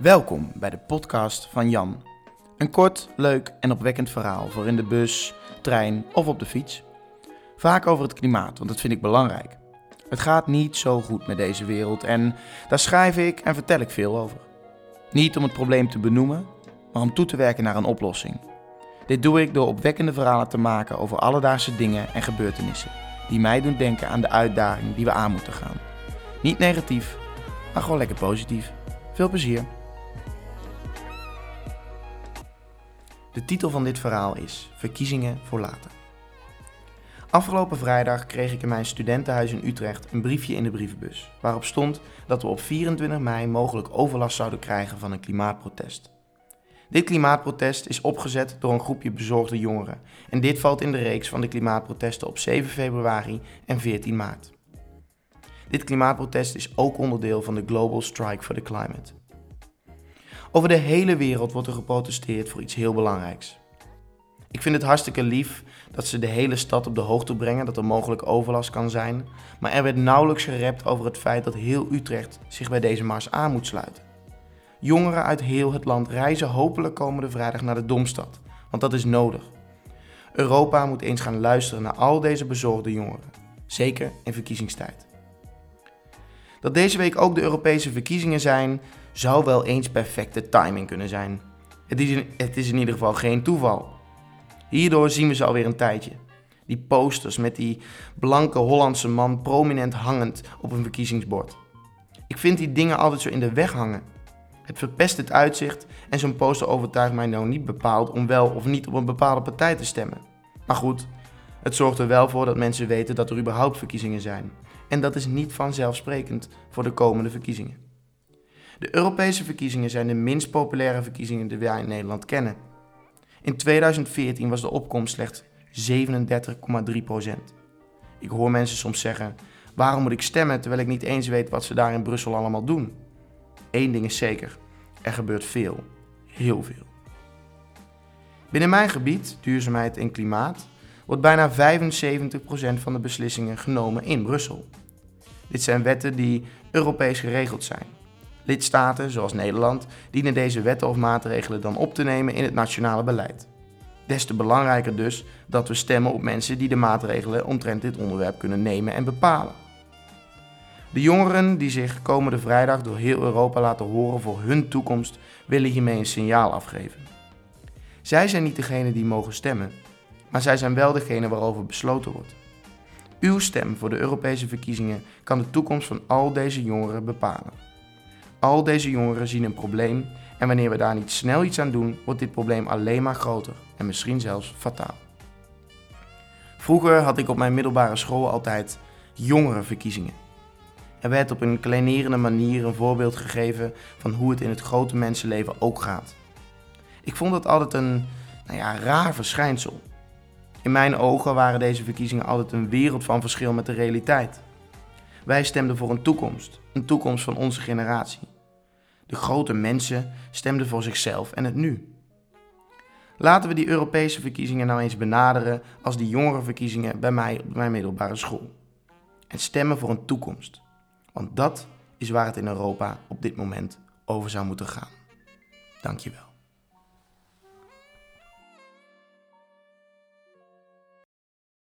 Welkom bij de podcast van Jan. Een kort, leuk en opwekkend verhaal voor in de bus, trein of op de fiets. Vaak over het klimaat, want dat vind ik belangrijk. Het gaat niet zo goed met deze wereld en daar schrijf ik en vertel ik veel over. Niet om het probleem te benoemen, maar om toe te werken naar een oplossing. Dit doe ik door opwekkende verhalen te maken over alledaagse dingen en gebeurtenissen die mij doen denken aan de uitdaging die we aan moeten gaan. Niet negatief, maar gewoon lekker positief. Veel plezier. De titel van dit verhaal is Verkiezingen voor later. Afgelopen vrijdag kreeg ik in mijn studentenhuis in Utrecht een briefje in de brievenbus, waarop stond dat we op 24 mei mogelijk overlast zouden krijgen van een klimaatprotest. Dit klimaatprotest is opgezet door een groepje bezorgde jongeren en dit valt in de reeks van de klimaatprotesten op 7 februari en 14 maart. Dit klimaatprotest is ook onderdeel van de Global Strike for the Climate. Over de hele wereld wordt er geprotesteerd voor iets heel belangrijks. Ik vind het hartstikke lief dat ze de hele stad op de hoogte brengen dat er mogelijk overlast kan zijn, maar er werd nauwelijks gerept over het feit dat heel Utrecht zich bij deze mars aan moet sluiten. Jongeren uit heel het land reizen hopelijk komende vrijdag naar de Domstad, want dat is nodig. Europa moet eens gaan luisteren naar al deze bezorgde jongeren, zeker in verkiezingstijd. Dat deze week ook de Europese verkiezingen zijn, zou wel eens perfecte timing kunnen zijn. Het is, in, het is in ieder geval geen toeval. Hierdoor zien we ze alweer een tijdje. Die posters met die blanke Hollandse man prominent hangend op een verkiezingsbord. Ik vind die dingen altijd zo in de weg hangen. Het verpest het uitzicht en zo'n poster overtuigt mij nou niet bepaald om wel of niet op een bepaalde partij te stemmen. Maar goed, het zorgt er wel voor dat mensen weten dat er überhaupt verkiezingen zijn. En dat is niet vanzelfsprekend voor de komende verkiezingen. De Europese verkiezingen zijn de minst populaire verkiezingen die wij in Nederland kennen. In 2014 was de opkomst slechts 37,3% Ik hoor mensen soms zeggen: waarom moet ik stemmen terwijl ik niet eens weet wat ze daar in Brussel allemaal doen? Eén ding is zeker: er gebeurt veel, heel veel. Binnen mijn gebied, duurzaamheid en klimaat, wordt bijna 75% van de beslissingen genomen in Brussel. Dit zijn wetten die Europees geregeld zijn. Lidstaten, zoals Nederland, dienen deze wetten of maatregelen dan op te nemen in het nationale beleid. Des te belangrijker dus dat we stemmen op mensen die de maatregelen omtrent dit onderwerp kunnen nemen en bepalen. De jongeren die zich komende vrijdag door heel Europa laten horen voor hun toekomst, willen hiermee een signaal afgeven. Zij zijn niet degene die mogen stemmen, maar zij zijn wel degene waarover besloten wordt. Uw stem voor de Europese verkiezingen kan de toekomst van al deze jongeren bepalen. Al deze jongeren zien een probleem en wanneer we daar niet snel iets aan doen, wordt dit probleem alleen maar groter en misschien zelfs fataal. Vroeger had ik op mijn middelbare school altijd jongerenverkiezingen. Er werd op een kleinerende manier een voorbeeld gegeven van hoe het in het grote mensenleven ook gaat. Ik vond dat altijd een nou ja, raar verschijnsel. In mijn ogen waren deze verkiezingen altijd een wereld van verschil met de realiteit. Wij stemden voor een toekomst, een toekomst van onze generatie. De grote mensen stemden voor zichzelf en het nu. Laten we die Europese verkiezingen nou eens benaderen als die jongere verkiezingen bij mij op mijn middelbare school. En stemmen voor een toekomst. Want dat is waar het in Europa op dit moment over zou moeten gaan. Dankjewel.